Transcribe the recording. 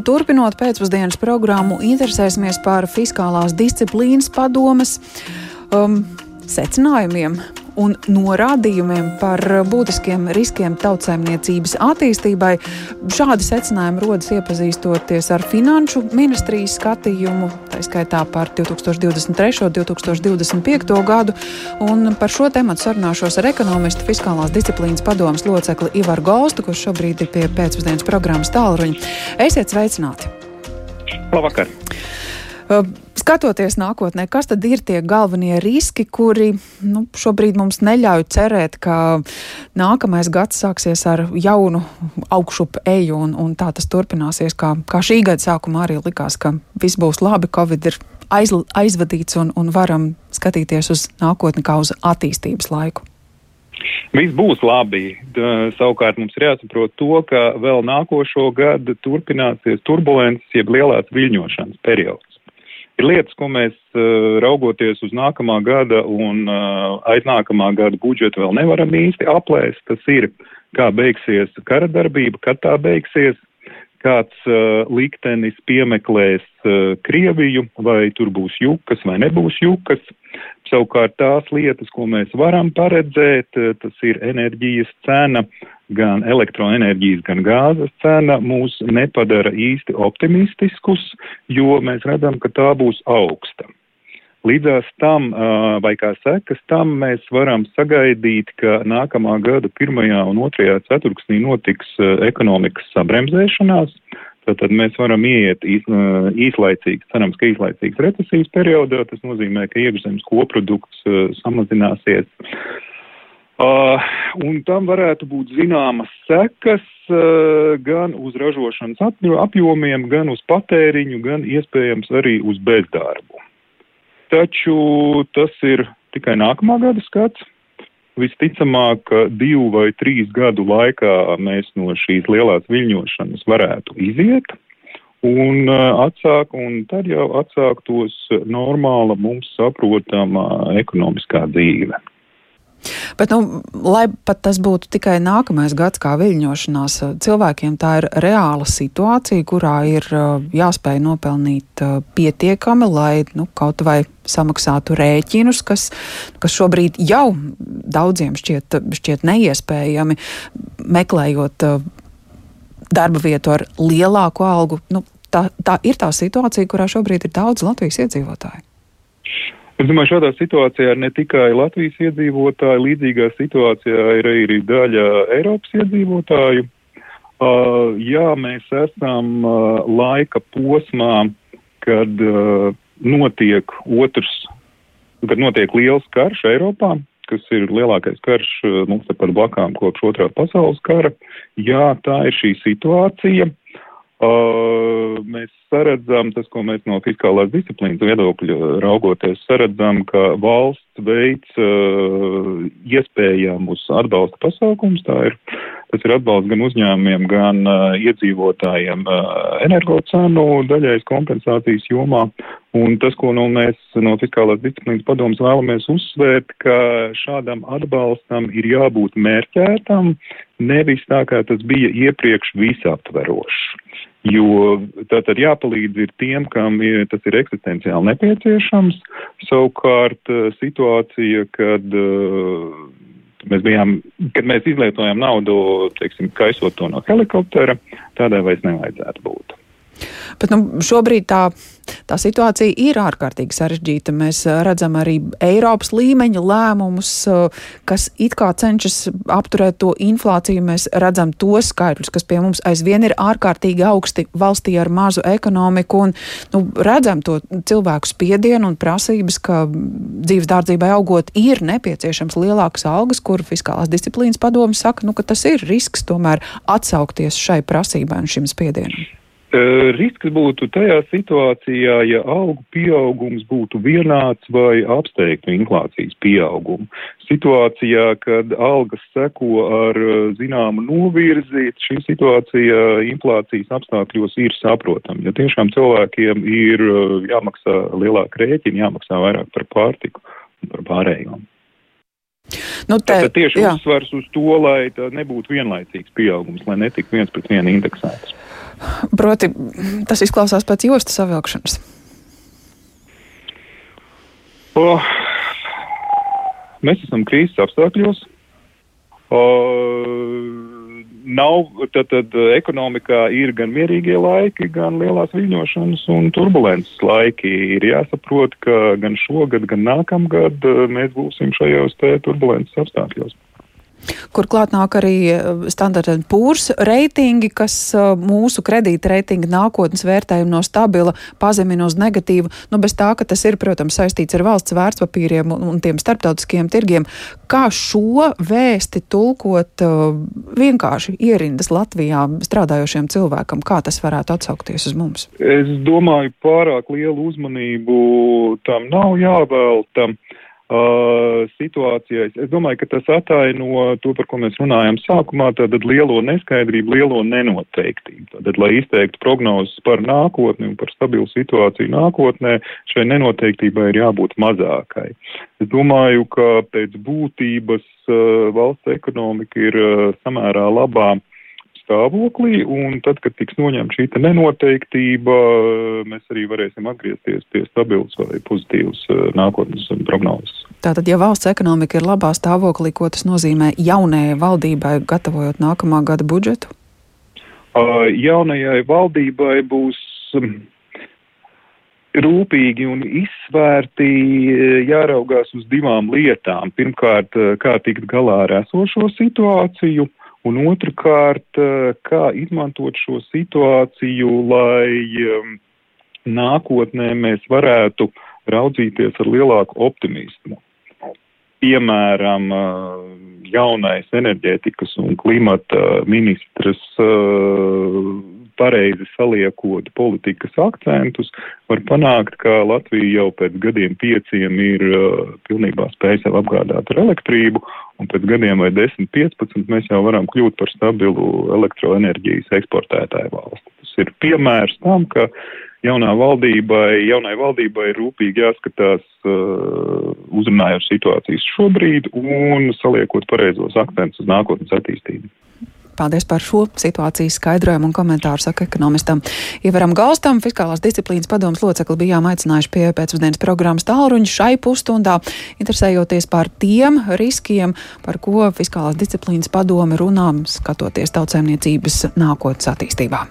Turpinot pēcpusdienas programmu, interesēsimies par fiskālās disciplīnas padomas um, secinājumiem un norādījumiem par būtiskiem riskiem tautsēmniecības attīstībai. Šādi secinājumi rodas iepazīstoties ar Finanšu ministrijas skatījumu, tā skaitā par 2023. un 2025. gadu. Un par šo tematu sarunāšos ar ekonomistu fiskālās disciplīnas padomas locekli Ivaru Golstu, kurš šobrīd ir pie pēcpusdienas programmas tālruņa. Esiet sveicināti! Labvakar! Skatoties nākotnē, kas tad ir tie galvenie riski, kuri nu, šobrīd mums neļauj cerēt, ka nākamais gads sāksies ar jaunu augšup eju un, un tā tas turpināsies, kā, kā šī gada sākumā arī likās, ka viss būs labi, Covid ir aiz, aizvadīts un, un varam skatīties uz nākotni kā uz attīstības laiku. Viss būs labi. Da, savukārt mums ir jāsaprot to, ka vēl nākošo gadu turpināsies turbulences, jeb lielās viļņošanas periods. Ir lietas, ko mēs raugoties uz nākamā gada un aiznākamā gada budžetu vēl nevaram īsti aplēst. Tas ir, kā beigsies kara darbība, kad tā beigsies, kāds uh, liktenis piemeklēs Krieviju, vai tur būs jukas vai nebūs jukas. Savukārt tās lietas, ko mēs varam paredzēt, tas ir enerģijas cena, gan elektroenerģijas, gan gāzes cena mūs nepadara īsti optimistiskus, jo mēs redzam, ka tā būs augsta. Līdzās tam, vai kā sekas tam, mēs varam sagaidīt, ka nākamā gada pirmajā un otrajā ceturksnī notiks ekonomikas sabremzēšanās. Tātad mēs varam ieiet īs, īslaicīgs, cerams, ka īslaicīgs recesijas periodā. Tas nozīmē, ka iekšzemes koprodukts samazināsies. Uh, un tam varētu būt zināmas sekas uh, gan uz ražošanas apjomiem, gan uz patēriņu, gan iespējams arī uz bezdarbu. Taču tas ir tikai nākamā gada skats. Visticamāk, divu vai trīs gadu laikā mēs no šīs lielās viļņošanas varētu iziet un uh, atsāk, un tad jau atsāktos normāla mums saprotama ekonomiskā dzīve. Bet, nu, lai pat tas būtu tikai nākamais gads, kā viļņošanās, cilvēkiem tā ir reāla situācija, kurā ir jāspēj nopelnīt pietiekami, lai nu, kaut vai samaksātu rēķinus, kas, kas šobrīd jau daudziem šķiet, šķiet neiespējami, meklējot darba vietu ar lielāku algu. Nu, tā, tā ir tā situācija, kurā šobrīd ir daudz Latvijas iedzīvotāju. Es domāju, šādā situācijā ir ne tikai Latvijas iedzīvotāji, līdzīgā situācijā ir arī daļa Eiropas iedzīvotāju. Uh, jā, mēs esam uh, laika posmā, kad uh, notiek otrs, kad notiek liels karš Eiropā, kas ir lielākais karš uh, mums tepat blakām kopš otrā pasaules kara. Jā, tā ir šī situācija. Mēs saredzam, tas, ko mēs no fiskālās disciplīnas viedokļa raugoties, saredzam, ka valsts veids iespējamus atbalsta pasākums. Tā ir, tas ir atbalsts gan uzņēmumiem, gan iedzīvotājiem energocenu daļais kompensācijas jomā. Un tas, ko nu, mēs no fiskālās disciplīnas padomas vēlamies uzsvērt, ka šādam atbalstam ir jābūt mērķētam, nevis tā, kā tas bija iepriekš visaptverošs. Jo tātad jāpalīdz ir tiem, kam ir, tas ir eksistenciāli nepieciešams. Savukārt eh, situācija, kad uh, mēs bijām, kad mēs izlietojam naudu, teiksim, kaisot to no helikoptera, tādai vairs nevajadzētu būt. Bet nu, šobrīd tā, tā situācija ir ārkārtīgi sarežģīta. Mēs redzam arī Eiropas līmeņa lēmumus, kas it kā cenšas apturēt to inflāciju. Mēs redzam tos skaitļus, kas pie mums aizvien ir ārkārtīgi augsti valstī ar mazu ekonomiku. Un, nu, redzam to cilvēku spiedienu un prasības, ka dzīves dārdzībai augot ir nepieciešams lielākas algas, kur fiskālās disciplīnas padomu saka, nu, ka tas ir risks tomēr atsaukties šai prasībai un šim spiedienam. Risks būtu tajā situācijā, ja algu pieaugums būtu vienāds vai apsteigtu inflācijas pieaugumu. Situācijā, kad algas seko ar zināmu novirzi, šī situācija inflācijas apstākļos ir saprotama. Ja tiešām cilvēkiem ir jāmaksā lielāka rēķina, jāmaksā vairāk par pārtiku un par pārējām. Nu, te, Tātad tieši jā. uzsvars uz to, lai nebūtu vienlaicīgs pieaugums, lai netiktu viens pret vienu indeksēts. Proti, tas izklausās pēc jostas savilkšanas. Oh, mēs esam krīzes apstākļos. Uh, nav, tad, tad ekonomikā ir gan mierīgie laiki, gan lielās viļņošanas un turbulences laiki. Ir jāsaprot, ka gan šogad, gan nākamgad mēs būsim šajos turbulences apstākļos. Kur klāt nāk arī eh, standarta pūrs reitingi, kas eh, mūsu kredīta reitinga nākotnes vērtējumu no stabila pazemina uz negatīvu. Nu, bez tā, ka tas ir, protams, saistīts ar valsts vērtspapīriem un, un tiem starptautiskiem tirgiem. Kā šo vēsti tulkot eh, vienkārši ierindas Latvijā strādājošiem cilvēkam, kā tas varētu atsaukties uz mums? Es domāju, pārāk lielu uzmanību tam nav jāvelta. Uh, Uh, situācijai. Es domāju, ka tas ataino to, par ko mēs runājām sākumā, tātad lielo neskaidrību, lielo nenoteiktību. Tātad, lai izteiktu prognozes par nākotni un par stabilu situāciju nākotnē, šai nenoteiktībai ir jābūt mazākai. Es domāju, ka pēc būtības uh, valsts ekonomika ir uh, samērā labā stāvoklī, un tad, kad tiks noņemta šī nenoteiktība, mēs arī varēsim atgriezties pie stabilas vai pozitīvas eh, nākotnes prognozes. Tātad, ja valsts ekonomika ir labā stāvoklī, ko tas nozīmē jaunajai valdībai, gatavojot nākamā gada budžetu? Jaunajai valdībai būs um, rūpīgi un izsvērti eh, jāraugās uz divām lietām. Pirmkārt, kā tikt galā ar esošo situāciju, Un otrkārt, eh, kā izmantot šo situāciju, lai um, nākotnē mēs varētu raudzīties ar lielāku optimismu. Piemēram, uh, jaunais enerģētikas un klimata ministrs pareizi saliekot politikas akcentus, var panākt, ka Latvija jau pēc gadiem pieciem ir uh, pilnībā spēj sev apgādāt ar elektrību, un pēc gadiem vai 10, 15 mēs jau varam kļūt par stabilu elektroenerģijas eksportētāju valsti. Tas ir piemērs tam, ka jaunā valdībai, jaunai valdībai ir rūpīgi jāskatās uh, uzrunājot situācijas šobrīd un saliekot pareizos akcentus uz nākotnes attīstību. Paldies par šo situācijas skaidrojumu un komentāru, saka ekonomistam Ievaram Galstam. Fiskālās disciplīnas padomas locekli bijām aicinājuši pie pēcpusdienas programmas tālruņu šai pusstundā, interesējoties par tiem riskiem, par ko Fiskālās disciplīnas padome runā, skatoties tautsēmniecības nākotnes attīstībā.